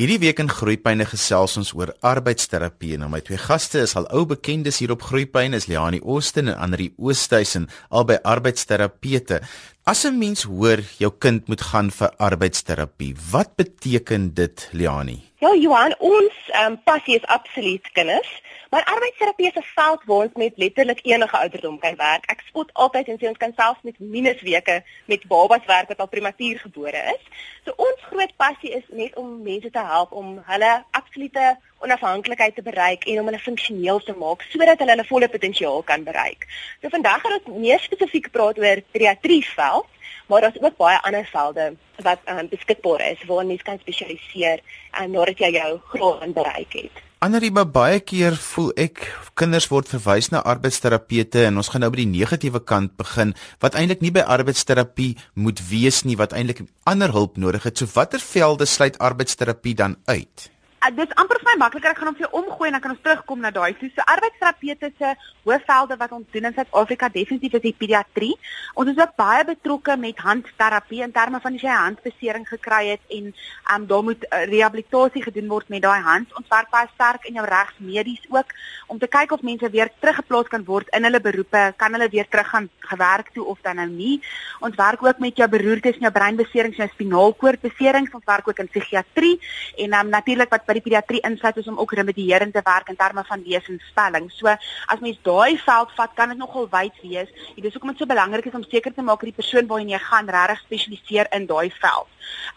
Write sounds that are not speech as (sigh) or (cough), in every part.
Hierdie week in Groepyne gesels ons oor arbeidsterapie. Nou my twee gaste is al ou bekendes hier op Groepyne, is Liani Oosten en Anri Oosthuizen, albei arbeidsterapeute. As 'n mens hoor jou kind moet gaan vir arbeidsterapie, wat beteken dit, Liani? Ja, Johan, ons um, passie is absoluut kinders, maar arbeidsterapie is 'n veld waar ons met letterlik enige ouderdom kan werk. Ek spot altyd en sê ons kan selfs met minusweke met babas werk wat al prematuur gebore is. So ons groot passie is net om mense te help om hulle absolute onafhanklikheid te bereik en om hulle funksioneel te maak sodat hulle hulle volle potensiaal kan bereik. So vandag gaan ons meer spesifiek praat oor pediatrie veld, maar daar's ook baie ander velde wat um, beskikbaar is waar mens kan spesialiseer en nadat jy jou graad bereik het. Anderie baie keer voel ek kinders word verwys na arbeidsterapeute en ons gaan nou by die negatiewe kant begin wat eintlik nie by arbeidsterapie moet wees nie wat eintlik ander hulp nodig het. So watter velde sluit arbeidsterapie dan uit? Uh, dit is amper vir my makliker ek gaan hom vir jou omgooi en dan kan ons terugkom na daai toe. So arbeidsterapeute se hoofvelde wat ons doen in Suid-Afrika definitief is die pediatrie. Ons is ook baie betrokke met handterapie in terme van as jy 'n handbesering gekry het en um, daar moet uh, rehabilitasie gedoen word met daai hand. Ons werk baie sterk in jou regsmedies ook om te kyk of mense weer teruggeplaas kan word in hulle beroepe, kan hulle weer terug gaan gewerk toe of dan nou nie. Ons werk ook met jou beroertes en jou breinbeserings jou spinaalkoordbeserings. Ons werk ook in psigiatrie en um, natuurlik wat by die pediatrie insluit is om ook remedierend te werk in terme van lees en spelling. So as mens daai veld vat, kan dit nogal wyd wees. Dit is hoekom dit so belangrik is om seker te maak dat die persoon waarheen jy gaan regtig spesialiseer in daai veld.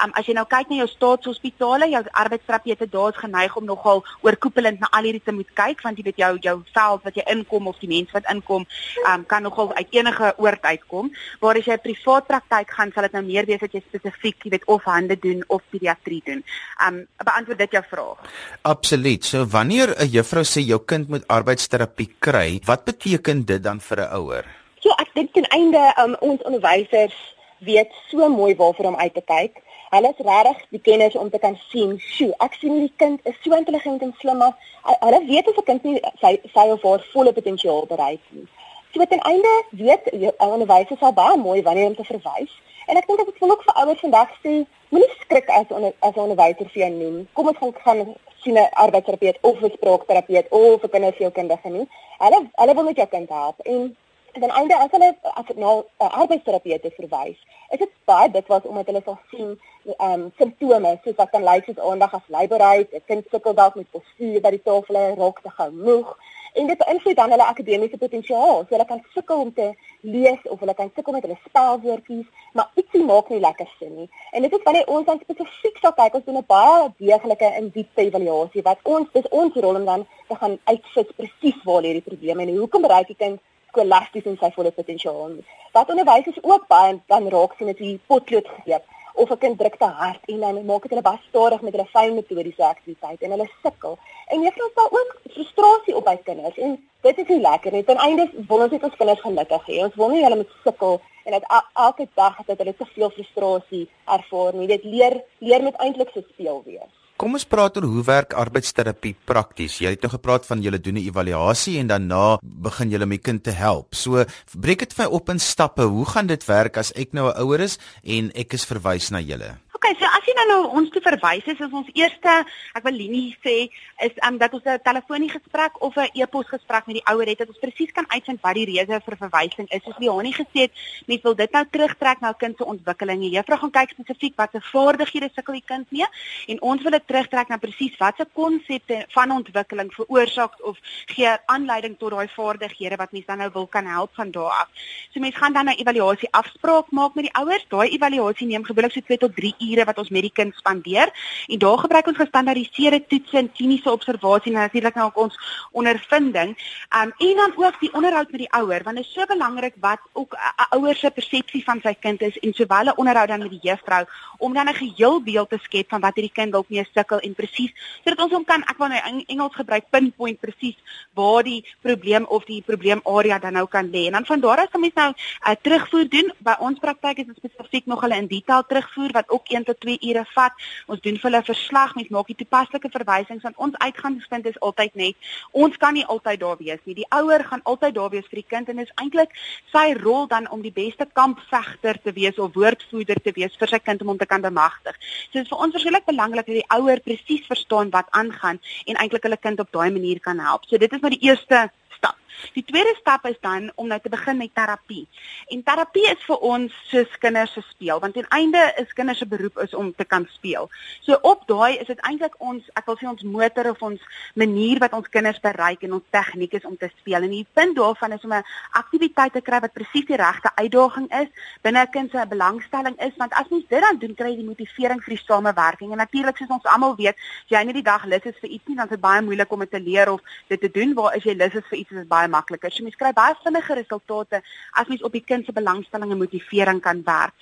Um as jy nou kyk na jou staatshospitale, jou arbeidsterapeute daar is geneig om nogal oorkoepelend na al hierdie te moet kyk want jy weet jou jou veld wat jy inkom of die mense wat inkom, um kan nogal uit enige oort uitkom. Waar as jy 'n privaat praktyk gaan, sal dit nou meer wees dat jy spesifiek, jy weet, of hande doen of pediatrie doen. Um beantwoord dit jou vraag vraag. Absoluut. So wanneer 'n juffrou sê jou kind moet arbeidsterapie kry, wat beteken dit dan vir 'n ouer? So ek dink ten einde um, ons onderwysers weet so mooi waarvoor om uit te kyk. Hulle is regtig die kenners om te kan sien, "Sjoe, ek sien hierdie kind is so intelligent en slim, maar hulle weet of 'n kind nie sy sy of haar volle potensiaal bereik nie." So ten einde weet onderwysers al baie mooi wanneer om te verwys. En ek dink dat dit ook vir ouers vandag sê, moenie skrik as onder, as 'n onderwyser vir jou noem. Kom ons gaan gaan sien 'n arbeidsterapeut of 'n spraakterapeut of 'n kindersielkundige nie. Hulle hulle wil net jou kind help en dan einde as hulle as dit nou 'n arbeidsterapeut verwys, is dit baie dikwels omdat hulle sal sien ehm um, simptome soos wat kan lei soos aandag as leiberheid, 'n kind sukkel dalk met postuur by die tafel, raak te gou moeg en dit beïnvloed dan hulle akademiese potensiaal. So hulle kan sukkel om te lees of hulle kan sukkel met hulle spelwoordjies, maar ietsie maak nie lekker sin nie. En dit is wanneer ons dan spesifiek sal kyk, ons doen 'n baie deeglike in diepte evaluasie wat ons dis ons rol om dan te gaan uitsit presies waar lê die probleme en hoekom bereik die kind skolasties en sy volle potensiaal. Wat onderwysers ook baie dan raak sien is die potlood gegee of 'n kind druk te hard en dan maak dit hulle baie stadig met hulle fyn metodiese aktiwiteit en hulle sukkel. En juffrou sal ook frustrasie op by kinders en dit is nie lekker nie. Ten einde wil ons net ons kinders gelukkig hê. Ons wil nie hulle moet sukkel en dat elke dag dat hulle te veel frustrasie ervaar nie. Dit leer leer met eintlik so speel wees. Kom ons praat oor hoe werk arbeidsterapie prakties. Jy het nou gepraat van julle doen 'n evaluasie en daarna begin julle my kind te help. So breek dit vir my op in stappe. Hoe gaan dit werk as ek nou 'n ouer is en ek is verwys na julle? Okay, so as jy nou, nou ons toe verwys is, is ons eerste, ek wil Lini sê, is um, dat ons 'n telefoniese gesprek of 'n e-pos gesprek met die ouer het dat ons presies kan uitvind wat die rede vir verwysing is. Soos Leonie gesê het, mens wil dit nou terugtrek na kind se ontwikkeling. Die juffrou gaan kyk spesifiek wat se vaardighede sukkel die kind mee en ons wil dit terugtrek na presies watse konsepte van ontwikkeling veroorsaak of gee aanleiding tot daai vaardighede wat mens dan nou wil kan help van daar af. So mens gaan dan 'n evaluasie afspraak maak met die ouers. Daai evaluasie neem gewoonlik so 2 tot 3 ure wat ons met die kind spandeer en daar gebruik ons gestandaardiseerde toetse en kliniese observasie en natuurlik nou ook ons ondervinding um, en dan ook die onderhoud met die ouer want dit is so belangrik wat ook 'n ouer se persepsie van sy kind is en sowel 'n onderhoud dan met die juffrou om dan 'n geheel beeld te skep van wat hierdie kind dalk mee sukkel en presies sodat ons hom kan ek wil nou in Engels gebruik pinpoint presies waar die probleem of die probleemarea dan nou kan lê en dan van daar af kan mens nou uh, terugvoer doen by ons praktyk is dit spesifiek nog hulle in detail terugvoer wat ook 1 tot 2 ure vat. Ons doen vir hulle verslag, mens maak die toepaslike verwysings want ons uitgangspunt is altyd net ons kan nie altyd daar wees nie. Die ouer gaan altyd daar wees vir die kind en dit is eintlik sy rol dan om die beste kampvegter te wees of woordvoerder te wees vir sy kind om hom te kan bemagtig. So dit is vir ons verskriklik belangrik dat die ouer ouer presies verstaan wat aangaan en eintlik hulle kind op daai manier kan help. So dit is maar die eerste stap. Die tweede stap is dan om nou te begin met terapie. En terapie is vir ons soos kinders se speel, want ten einde is kinders se beroep is om te kan speel. So op daai is dit eintlik ons, ek wil sê ons motor of ons manier wat ons kinders bereik en ons tegniek is om te speel. En die punt daarvan is om 'n aktiwiteit te kry wat presies die regte uitdaging is binne 'n kind se belangstelling is, want as mens dit dan doen, kry jy die motivering vir die samewerking. En natuurlik soos ons almal weet, as jy net die dag lus is vir iets nie, dan is dit baie moeilik om dit te leer of dit te doen. Waar as jy lus is vir iets, is dit baie makliker. So mens kry baie vinniger resultate as mens op die kind se belangstelling en motivering kan werk.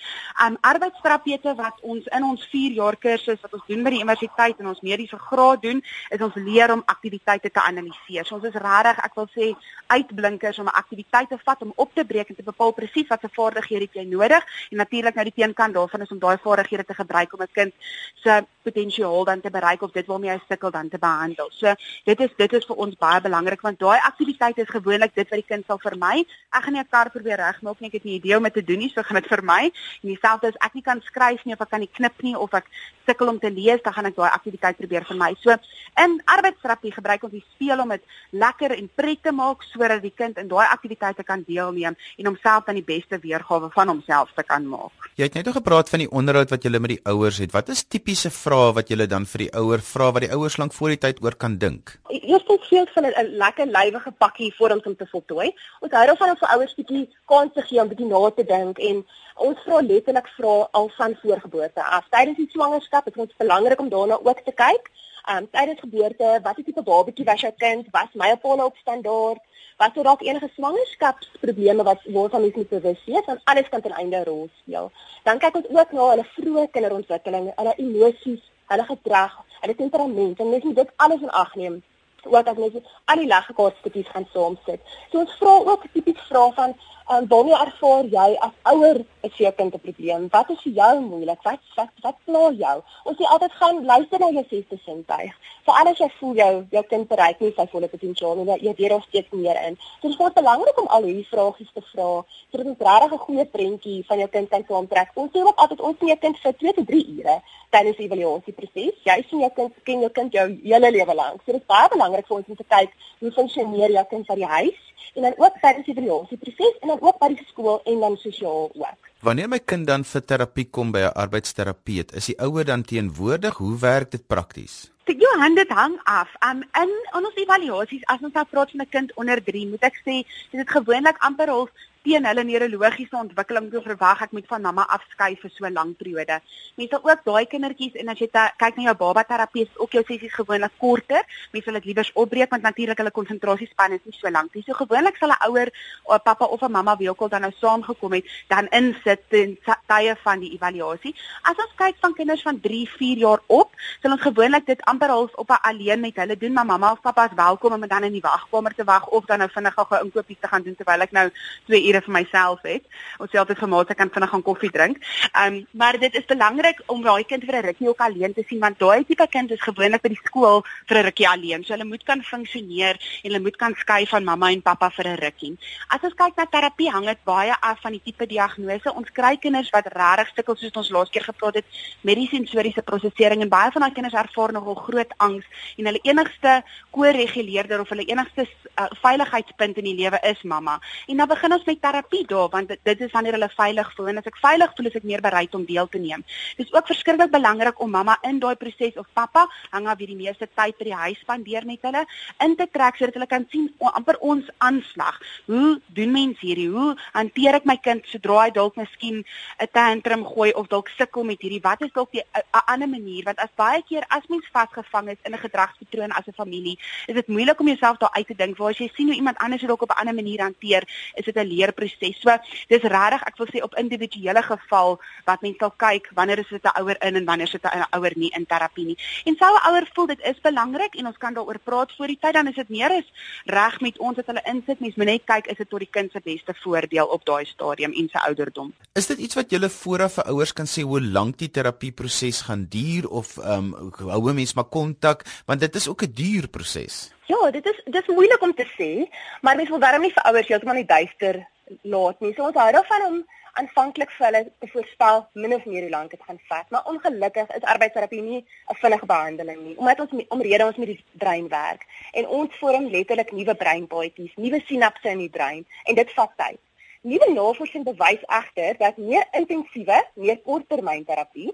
Um arbeidsterapeute wat ons in ons 4 jaar kursus wat ons doen by die universiteit en ons mediese graad doen, is ons leer om aktiwiteite te analiseer. So ons is regtig, ek wil sê, uitblinkers om 'n aktiwiteit te vat om op te breek en te bepaal presies watter vaardighede jy nodig en natuurlik nou die teenkant daarvan is om daai vaardighede te gebruik om 'n kind se potensiaal dan te bereik of dit waarmee hy sukkel dan te behandel. So dit is dit is vir ons baie belangrik want daai aktiwiteit is gewoonlik dit wat die kind sal vermy. Ek gaan nie 'n kar probeer regmaak nie, ek het nie idee om dit te doen nie, so gaan dit vir my. En dieselfde as ek nie kan skryf nie of ek kan nie knip nie of ek sukkel om te lees, dan gaan ek daai aktiwiteit probeer vermy. So in arbeidsterapie gebruik ons die speel om dit lekker en pret te maak sodat die kind in daai aktiwiteite kan deelneem en homself dan die beste weergawe van homself te kan maak. Jy het net nog gepraat van die onderhoud wat jy met die ouers het. Wat is tipiese vrae wat jy dan vir die ouer vra wat die ouers lank voor die tyd oor kan dink? Eerstens veel van 'n lekker lywige pakkie vorms om te voltooi. Ons hou daarvan om vir ouers bietjie kans te gee om bietjie na te dink en ons vra letterlik vra al van voorgeboorte af. Tydens die swangerskap is ons belangrik om daarna ook te kyk. Um, tydens geboorte, wat is die tipe babatjie was jou kind? Was mylpaale op standaard? Was daar dalk enige swangerskapsprobleme wat waarvan mens moet bewus wees? Want alles kan ten einde rol speel. Dan kyk ons ook na hulle vroeë kinderontwikkeling, hulle emosies, hulle gedrag, hulle temperament en mens moet dit alles in ag neem wat as mens al die leggekaartjies gaan saamsit. So ons vra ook tipies vrae van um, waarmee ervaar jy as ouer 'n probleem? Wat is vir jou moeilik? Wat wat wat pla jou? Ons sê altyd gaan luister na jou sesde sintuig. Vir alles jy voel jou jou kind bereik nie sy volle potensiaal nie, jy weet of steeds meer in. So dit is belangrik om al hierdie vragies te vra sodat ons regtig 'n goeie prentjie van jou kind kan saamtrek. Ons sê ook altyd ons sien jou kind vir 2 tot 3 ure tydens die evaluasieproses. Jy sien jou kind ken jou kind jou hele lewe lank. So dit is baie belangrik vir ons om te kyk hoe funksioneer jou kind by die huis en dan ook tydens die evaluasieproses en dan ook by die skool en dan sosiaal ook. Wanneer my kind dan vir terapie kom by 'n arbeidsterapeut, is die ouer dan teenwoordig? Hoe werk dit prakties? Dit jou hande hang af. Um in ons evaluasies as ons nou praat van 'n kind onder 3, moet ek sê, dit is gewoonlik amper half teen hulle neurologiese ontwikkeling te verwag ek moet van mamma afskei vir so 'n lang periode. Mense ook daai kindertjies en as jy kyk na jou baba terapie is ook jou sessies gewoonlik korter. Mense wil dit liewers opbreek want natuurlik hulle konsentrasiespan is nie so lank nie. So gewoonlik sal 'n ouer of pappa of 'n mamma wie ook al dan nou saamgekom het, dan insit ten tye van die evaluasie. As ons kyk van kinders van 3, 4 jaar op, sal ons gewoonlik dit amper half op 'n alleen met hulle doen, maar mamma of pappa is welkom om dan in die wagkamer te wag of dan nou vinnig gou 'n inkopies te gaan doen terwyl ek nou 2 ure vir myself het. Ons sê altyd vir maats ek kan vinnig gaan koffie drink. Ehm um, maar dit is belangrik om daai kind vir 'n rukkie ook alleen te sien want daai tipe kind is gewoonlik by die skool vir 'n rukkie alleen. So hulle moet kan funksioneer en hulle moet kan skei van mamma en pappa vir 'n rukkie. As ons kyk na terapie hang dit baie af van die tipe diagnose. Ons kry kinders wat regtig sukkel soos ons laas keer gepraat het met die sensoriese prosesering en baie van daai kinders ervaar nogal groot angs en hulle enigste ko-reguleerder of hulle enigste uh, veiligheidspunt in die lewe is mamma. En dan begin ons met terapie daar want dit, is wanneer hulle veilig voel en as ek veilig voel is ek meer bereid om deel te neem. Dis ook verskriklik belangrik om mamma in daai proses of pappa hang af wie die meeste tyd by die huis spandeer met hulle in te trek sodat hulle kan sien o, amper ons aanslag. Hoe doen mens hierdie? Hoe hanteer ek my kind sodra hy dalk miskien 'n tantrum gooi of dalk sukkel met hierdie? Wat is dalk die 'n ander manier want as baie keer as mens vasgevang is in 'n gedragspatroon as 'n familie, is dit moeilik om jouself daar uit te dink. Waar as jy sien hoe iemand anders dit dalk op 'n ander manier hanteer, is dit 'n leer proses. So dis regtig, ek wil sê op individuele geval wat mens sal kyk wanneer is dit 'n ouer in en wanneer is dit 'n ouer nie in terapie nie. En sou 'n ouer voel dit is belangrik en ons kan daaroor praat voor die tyd dan is dit meer as reg met ons dat hulle insit. Mens moet net kyk is dit tot die kind se beste voordeel op daai stadium en sy ouderdom. Is dit iets wat julle vooraf vir ouers kan sê hoe lank die terapieproses gaan duur of ehm um, hou 'n mens maar kontak want dit is ook 'n duur proses. Ja, dit is dis moeilik om te sê, maar mens wil darm nie vir ouers heeltemal net duister laat nie. So ons hou daarvan om aanvanklik vir hulle te voorspel min of meer hoe lank dit gaan vat, maar ongelukkig is arbeidsterapie nie 'n vinnige behandeling nie, omdat ons omrede ons met die brein werk en ons vorm letterlik nuwe breinpaadjies, nuwe sinapse in die brein en dit vat tyd. Nuwe navorsing bewys egter dat meer intensiewe, meer korttermynterapie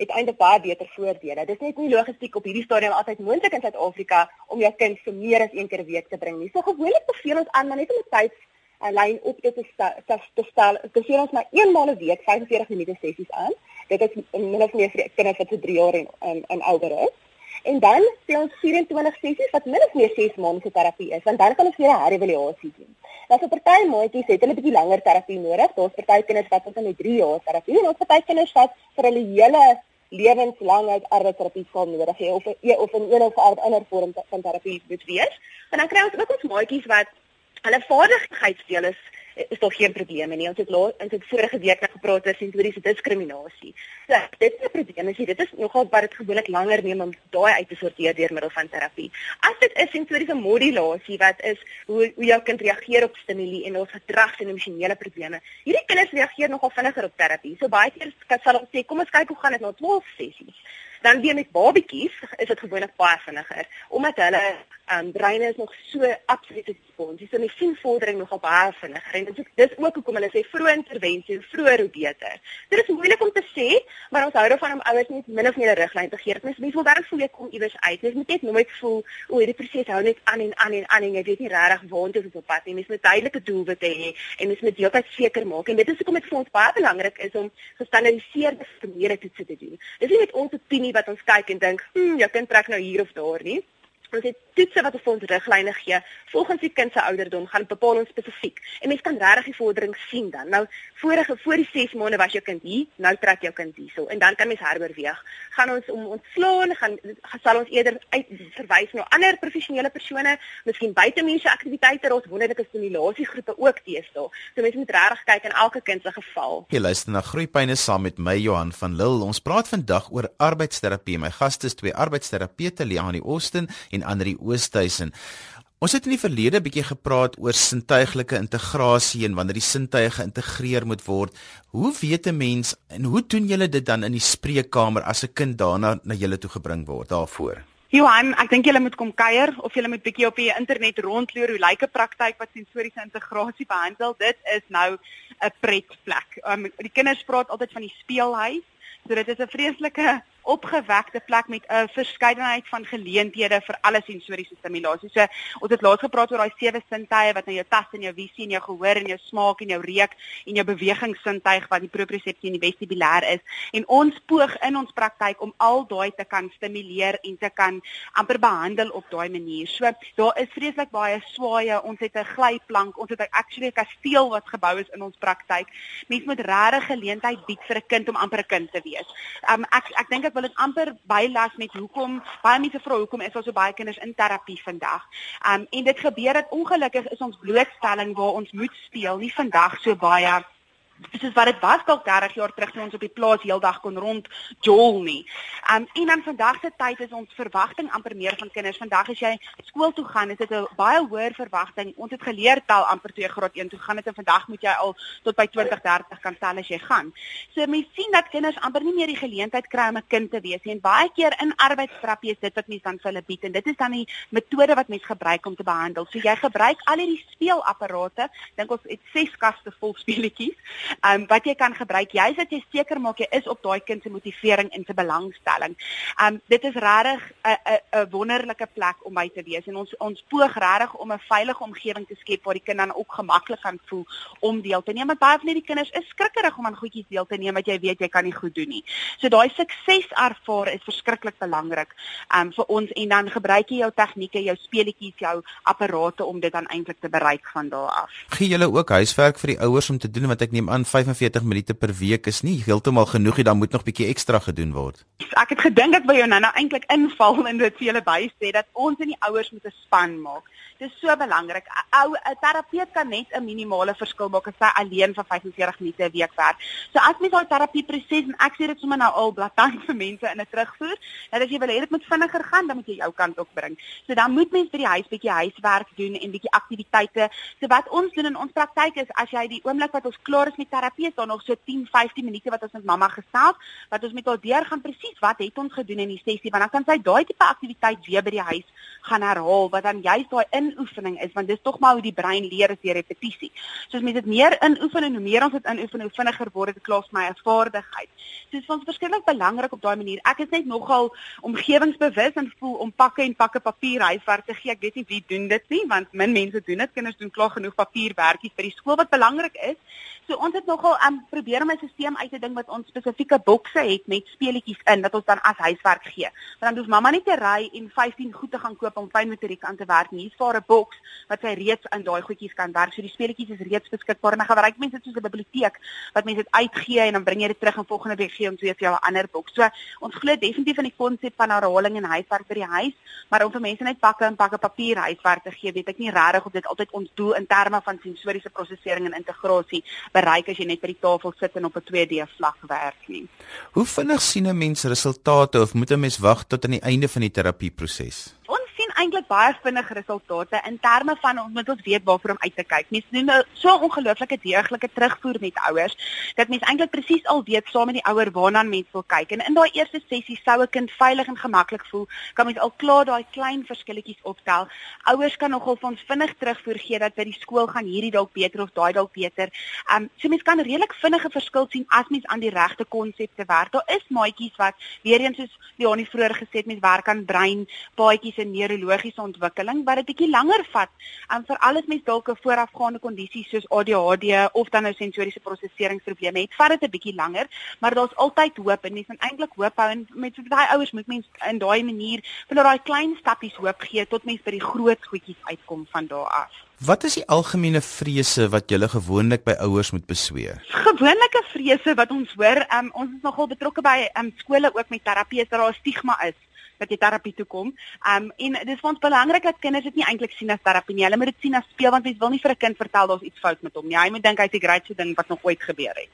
uiteindelik baie beter voordele. Dit is net nie logistiek op hierdie stadium altyd moontlik in Suid-Afrika om jou kind vir meer as een keer 'n week te bring nie. So gewoonlik beveel ons aan maar net om 'n tyd lyn op dit te te stel. Dit sê ons maar eenmal 'n week 45 minute sessies aan. Dit is min of meer vir kinders wat so 3 jaar en en, en ouder is. En dan sê ons 24 sessies wat min of meer 6 maande se terapie is, want dan kan ons weer 'n herëvaluasie doen. Nou vir party maatjies het hulle 'n bietjie langer terapie nodig. Daar's party kinders wat tot en met 3 jaar terapie en ons party kinders wat vir hulle hele lewenslang uit arbeidsterapie sal nodig hê of of in een of ander vorm van terapie moet wees. En dan kry ons ook ons maatjies wat hulle vaardigheidsdeel is is tog geen probleme nie. Ons het laat ons het vorige week net gepraat oor sensoriese diskriminasie. So, dit is 'n probleem. As jy dit is nogal wat dit gewoonlik langer neem om daai uit te sorteer deur middel van terapie. As dit is sensoriese modulasie wat is hoe hoe jou kind reageer op stimule en ons gedrags en emosionele probleme. Hierdie kinders reageer nogal vinniger op terapie. So baie keer sal ons sê kom ons kyk hoe gaan dit na 12 sessies. Dan weer met babatjies is dit gewoonlik baie vinniger omdat hulle um, breine is nog so absoluut respons. Dis so 'n sienvordering nogal baie vinniger. En dit is dis ook hoekom hulle sê vroeë intervensie, vroeër hoe beter. Dit is moeilik om te sê, maar ons hou daarvan om ouers net min of meer 'n riglyn te gee. Mens mens wil daarom voel ek kom iewers uit. Mens moet net nooit voel o, hierdie proses hou net aan en aan en aan en jy weet nie regtig waartoe dit op pad nie. Mens moet duidelike doelwitte hê en mens moet heeltyd seker maak en dit is hoekom dit vir ons baie belangrik is om gestandaardiseerde formele toetse te doen. Dis nie net ons opinie wat ons kyk en dink, hm, jou kind trek nou hier of daar nie. Ons het toetse wat ons riglyne gee volgens die kind se ouderdom gaan bepaal ons spesifiek. En mens kan regtig die vordering sien dan. Nou vorige voor die 6 maande was jou kind hier, nou trek jou kind hierso en dan kan mens heroorweeg. Gaan ons om ontslaan, gaan sal ons eerder uit verwys na ander professionele persone, miskien buitemense aktiwiteite of wonderlike stimulasiegroepe ook teestel. So mens moet regtig kyk in elke kind se geval. Jy luister na Groepyne saam met my Johan van Lille. Ons praat vandag oor arbeidsterapie. My gaste is twee arbeidsterapeute, Liani Austin en Andri Oosthuizen. Ons het in die verlede bietjie gepraat oor sintuiglike integrasie en wanneer die sintuie geïntegreer moet word. Hoe weet 'n mens en hoe doen julle dit dan in die spreekkamer as 'n kind daarna na julle toe gebring word daarvoor? Johan, ek dink julle moet kom kuier of julle moet bietjie op die internet rondloer hoe lyk 'n praktyk wat sensoriese integrasie behandel. Dit is nou 'n pretplek. Um, die kinders praat altyd van die speelhuis. So dit is 'n vreeslike opgewekte plek met 'n verskeidenheid van geleenthede vir alle sensoriese stimulasie. So ons het laas gepraat oor daai sewe sintuie wat na jou tas en jou visie en jou gehoor en jou smaak en jou reuk en jou bewegingssintuig wat die proprioseptie en die vestibulêr is. En ons poog in ons praktyk om al daai te kan stimuleer en te kan amper behandel op daai manier. So daar is vreeslik baie swaaye. Ons het 'n glyplank, ons het 'n actually 'n kasteel wat gebou is in ons praktyk. Mens moet regtig geleentheid bied vir 'n kind om amper 'n kind te wees. Um ek ek dink ek wil dit amper bylas met hoekom baie mense vra hoekom is daar so baie kinders in terapie vandag. Um en dit gebeur dat ongelukkig is ons blootstelling waar ons moet speel nie vandag so baie soos wat dit was dalk 30 jaar terug toe ons op die plaas heeldag kon rond jol nie. Um en dan vandag se tyd is ons verwagting amper meer van kinders. Vandag as jy skool toe gaan, is dit 'n baie hoër verwagting. Ons het geleer tel amper toe jy graad 1 toe gaan het en vandag moet jy al tot by 20, 30 kan tel as jy gaan. So mense sien dat kinders amper nie meer die geleentheid kry om 'n kind te wees nie. En baie keer in arbeidsterapie is dit wat mense dan vir hulle bied en dit is dan die metode wat mense gebruik om te behandel. So jy gebruik al hierdie speelapparate. Dink ons het 6 kaste vol speletjies um, wat jy kan gebruik juis dat jy seker maak jy is op daai kind se motivering en se belangstelling. Um dit is regtig 'n 'n wonderlike plek om by te wees en ons ons poog regtig om 'n veilige omgewing te skep waar die kind dan ook gemaklik kan voel om deel te neem. Want baie van hierdie kinders is skrikkerig om aan goedjies deel te neem wat jy weet jy kan nie goed doen nie. So daai sukses ervaar is verskriklik belangrik um vir ons en dan gebruik jy jou tegnieke, jou speletjies, jou apparate om dit dan eintlik te bereik van daar af. Gee julle ook huiswerk vir die ouers om te doen wat ek neem aan aan 45 minute per week is nie heeltemal genoeg nie, dan moet nog bietjie ekstra gedoen word. Ek het gedink ek wil jou nou nou eintlik inval en dit vir julle bysê dat ons en die ouers moet 'n span maak. Dit is so belangrik. 'n Ou 'n terapeut kan net 'n minimale verskil maak as hy alleen vir 45 minute 'n week werk. So as mens daai terapieproses en ek sê dit sommer nou al blaatant (laughs) vir mense in 'n terugvoer, dat as jy wil hê dit moet vinniger gaan, dan moet jy jou kant ook bring. So dan moet mens by die huis bietjie huiswerk doen en bietjie aktiwiteite. So wat ons doen in ons praktyk is as jy die oomblik wat ons klaar is met terapie is daar nog so 10, 15 minute wat ons met mamma gesels, wat ons met haar deur gaan presies wat het ons gedoen in die sessie, want dan kan sy daai tipe aktiwiteit weer by die huis gaan herhaal wat dan juist daai inoefening is, want dis tog maar hoe die brein leer is deur repetisie. So as mens dit meer inoefen en hoe meer ons dit inoefen, hoe vinniger word dit klaar my 'n vaardigheid. So dit is ons verskriklik belangrik op daai manier. Ek is net nogal omgewingsbewus en voel om pakke en pakke papier huiswerk te gee. Ek weet nie wie doen dit nie, want min mense doen dit. Kinders doen klaar genoeg papierwerkies vir die skool wat belangrik is. So ons het nogal um, probeer om 'n stelsel uit te ding wat ons spesifieke bokse het met speletjies in wat ons dan as huiswerk gee. Want dan hoef mamma nie te ry en 15 goed te gaan koop om fynmotoriek aan te werk nie. Hier's vir 'n boks wat sy reeds in daai goedjies kan werk. So die speletjies is reeds beskikbaar en dan gebruik mense dit soos 'n biblioteek wat mense dit uitgee en dan bring jy dit terug en volgende week gee om twee vir jou 'n ander boks. So ons glo definitief in die konsep van herhaling en huiswerk by die huis, maar om vir mense net pakke en pakke papier huiswerk te gee, weet ek nie regtig of dit altyd ons doel in terme van sensoriese prosesering en integrasie bereik as jy net by die tafel sit en op 'n 2D vlak werk nie. Hoe vinnig sien 'n mens resultate of moet 'n mens wag tot aan die einde van die terapieproses? Eintlik baie vinnige resultate in terme van ons moet ons weet waarvoor om uit te kyk. Mense doen nou so ongelooflike deeglike terugvoer met ouers dat mense eintlik presies al weet saam met die ouer waarna mense wil kyk. En in daai eerste sessie sou 'n kind veilig en gemaklik voel, kan mens al klaar daai klein verskilletjies optel. Ouers kan nogal vir ons vinnig terugvoer gee dat by die skool gaan hierdie dalk beter of daai dalk beter. Ehm um, so mense kan redelik vinnige verskil sien as mens aan die regte konsepte werk. Daar is maatjies wat weer eens soos Leonie vroeër gesê het, mens werk aan brein, paadjies en neurologie neurologiese ontwikkeling wat dit bietjie langer vat en vir alles mens dalk 'n voorafgaande kondisie soos ADHD of dan nou sensoriese prosesseringsprobleme het, vat dit 'n bietjie langer, maar daar's altyd hoop en mens moet eintlik hoop hou en met so baie ouers moet mens in daai manier vir daai klein stappies hoop gee tot mens by die groot goedjies uitkom van daar af. Wat is die algemene vrese wat julle gewoonlik by ouers moet besweer? Gewoonlike vrese wat ons hoor, um, ons is nogal betrokke by um, skole ook met terapie, is dat daar 'n stigma is wat jy terapie toe kom. Um en dit is vir ons belangrik dat kinders dit nie eintlik sien as terapie nie. Hulle moet dit sien as speel want mens wil nie vir 'n kind vertel daar's iets fout met hom nie. Hy moet dink hy's die grootste ding wat nog ooit gebeur het.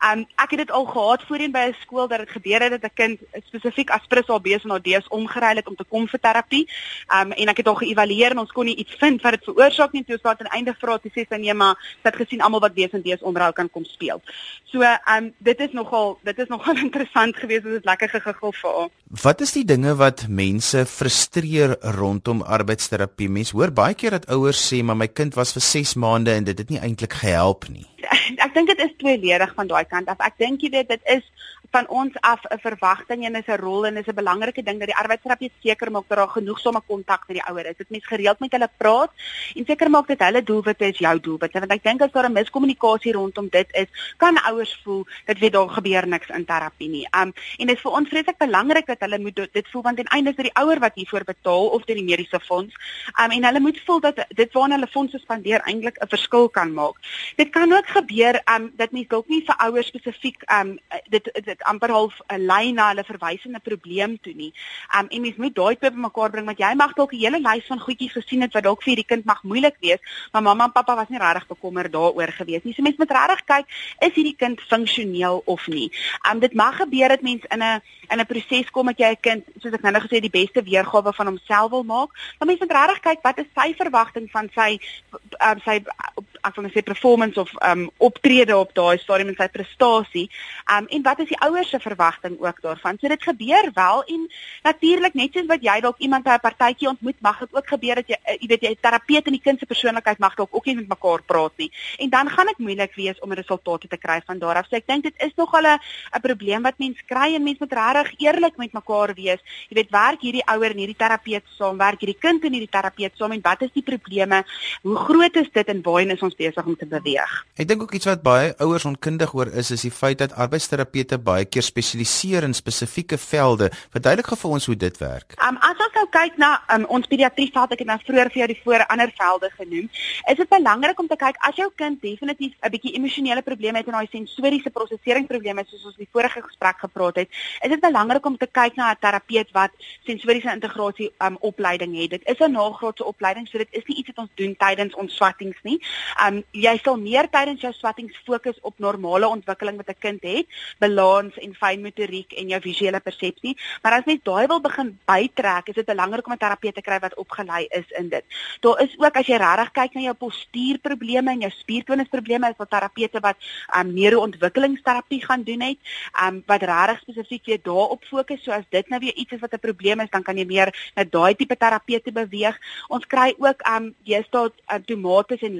Um ek het dit al gehad voorheen by 'n skool dat dit gebeur het dat 'n kind spesifiek Aspris of B's en AD's omgeruil het om te kom vir terapie. Um en ek het al geëvalueer en ons kon nie iets vind wat dit veroorsaak nie. Toe staat aan einde vra toe sê sy nee maar sy het gesien almal wat B's en D's omruil kan kom speel. So um dit is nogal dit is nogal (laughs) interessant geweest. Dit is lekker gegiggel vir haar. Wat is die dinge wat mense frustreer rondom arbeidsterapie? Mense hoor baie keer dat ouers sê, "Maar my kind was vir 6 maande en dit het nie eintlik gehelp nie." (laughs) Ek dink dit is tweeledig van daai kant af. Ek dink jy weet dit is van ons af 'n verwagting en is 'n rol en is 'n belangrike ding dat die arbeidsterapeut seker maak dat daar genoegsame kontak met die ouer is. Dit mens gereeld met hulle praat en seker maak dat hulle doelwitte is jou doelwitte want ek dink as daar 'n miskommunikasie rondom dit is, kan ouers voel dat weet daar gebeur niks in terapie nie. Um en dit is vir ons vreeslik belangrik dat hulle moet dit voel want einde is dit die ouer wat hiervoor betaal of dit die mediese fonds. Um en hulle moet voel dat dit waarna hulle fondse spandeer eintlik 'n verskil kan maak. Dit kan ook gebeur um dat mens dalk nie vir ouers spesifiek um dit dit amper half 'n lyn na hulle verwysende probleem toe nie. Um en mens moet daai twee bymekaar bring want jy mag dalk 'n hele lys van goedjies gesien het wat dalk vir die kind mag moeilik wees, maar mamma en pappa was nie regtig bekommerd daaroor gewees nie. So mens moet regtig kyk, is hierdie kind funksioneel of nie? Um dit mag gebeur dat mens in 'n in 'n proses kom dat jy 'n kind, soos ek nou gesê, die beste weergawe van homself wil maak. Maar mens moet regtig kyk wat is sy verwagting van sy um, sy ek wil net sê performance of um optrede op daai stadium en sy prestasie. Um en wat is die ouers se verwagting ook daarvan? So dit gebeur wel en natuurlik net soos wat jy dalk iemand by 'n partytjie ontmoet, mag dit ook gebeur dat jy uh, jy weet jy 'n terapeut en die kind se persoonlikheid mag dalk ook nie met mekaar praat nie. En dan gaan dit moeilik wees om resultate te kry van daar af. So ek dink dit is nogal 'n 'n probleem wat mense kry en mense moet regtig eerlik met mekaar wees. Jy weet werk hierdie ouer en hierdie terapeut saam, werk hierdie kind en hierdie terapeut saam en wat is die probleme? Hoe groot is dit en waarheen is ons besig om te beweeg. Ek dink ook iets wat baie ouers onkundig oor is, is die feit dat arbeidsterapeute baie keer spesialiseer in spesifieke velde. Verduidelik gou vir ons hoe dit werk. Um as ons nou kyk na um, ons pediatrie veld, ek het nou vroeër vir jou die voor ander velde genoem, is dit belangrik om te kyk as jou kind definitief 'n bietjie emosionele probleme het en daai sensoriese prosesseringsprobleme soos ons die vorige gesprek gepraat het, is dit belangrik om te kyk na 'n terapeut wat sensoriese integrasie um opleiding het. Dit is 'n nagraadse opleiding, so dit is nie iets wat ons doen tydens ons swattings nie. Um jy sal meer tydens jou swattings fokus op normale ontwikkeling wat 'n kind het, balans en fynmotoriek en jou visuele persepsie. Maar as mens daai wil begin bytrek, is dit belangrik om 'n terapeut te kry wat opgelei is in dit. Daar is ook as jy regtig kyk na jou postuurprobleme en jou spiertonusprobleme, is daar terapeute wat um, neuroontwikkelingsterapie gaan doen het, um, wat regtig spesifiek jy daarop fokus. So as dit nou weer iets is wat 'n probleem is, dan kan jy meer na daai tipe terapeute beweeg. Ons kry ook um jy staat outomaties en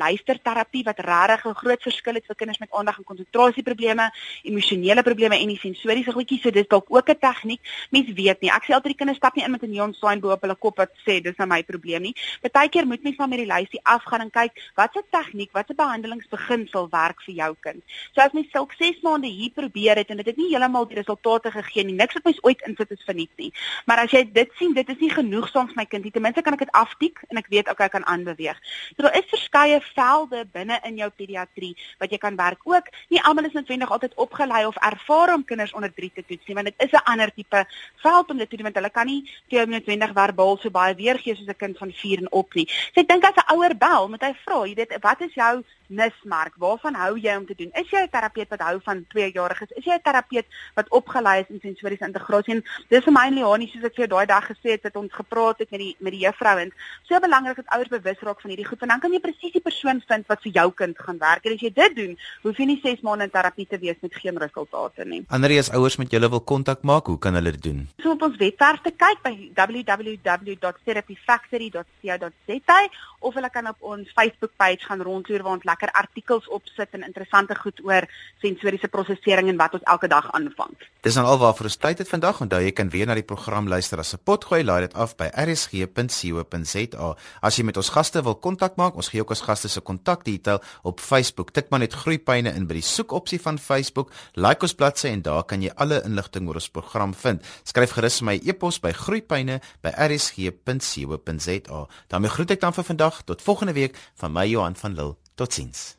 luisterterapie wat regtig 'n groot verskil het vir kinders met aandag en konsentrasieprobleme, emosionele probleme en die sensoriese goedjies. So dis dalk ook 'n tegniek. Mense weet nie. Ek sê altyd die kinders stap nie in met 'n neon sign bo op hulle kop wat sê dis nou my probleem nie. Partykeer moet mens maar met die lysie afgaan en kyk watse tegniek, watse behandelingsbeginsel werk vir jou kind. So as mens sulk 6 maande hier probeer het en dit het nie heeltemal die resultate gegee nie. Niks wat mens ooit insit is verniet nie. Maar as jy dit sien, dit is nie genoegsaam vir my kind nie. Ten minste kan ek dit aftik en ek weet okay, ek kan aanbeweeg. So daar is verskeie velde binne in jou pediatrie wat jy kan werk. Ook nie almal is noodwendig altyd opgelei of ervaar om kinders onder 3 te toets nie, want dit is 'n ander tipe veld om dit te doen want hulle kan nie vir jou noodwendig verbaal so baie weergee soos 'n kind van 4 en op nie. So ek dink as 'n ouer bel, moet hy vra, jy weet, wat is jou nismark? Waarvan hou jy om te doen? Is jy 'n terapeut wat hou van 2-jariges? Is jy 'n terapeut wat opgelei is in sensoriese integrasie? En dis vir my en Leonie soos ek vir jou daai dag gesê het, het ons gepraat het met die met die juffrouens. So belangrik dat ouers bewus raak van hierdie goed, want dan kan jy presies die persoon vind wat vir jou kind gaan werk. En as jy dit doen, hoef jy nie 6 maande in terapie te wees met geen resultate nie. Ander as ouers met julle wil kontak maak, hoe kan hulle dit doen? So op ons webwerf te kyk by www.therapyfactory.co.za of hulle kan op ons Facebook-bladsy gaan rondloer waar ons lekker artikels opsit en interessante goed oor sensoriese prosesering en wat ons elke dag aanvang. Dis dan alwaarvoor ons tyd het vandag. Onthou jy kan weer na die program luister as 'n potgooi. Laai dit af by rsg.co.za. As jy met ons gaste wil kontak maak, ons gee ook ons gaste se kontakdetail op Facebook. Tik maar net groeipyne in by die soekopsie van Facebook. Like ons bladsy en daar kan jy alle inligting oor ons program vind. Skryf gerus my e-pos by groeipyne@rsg.co.za. daarmee groet ek dan vir vandag tot volgende week van my Johan van Lille. Totsiens.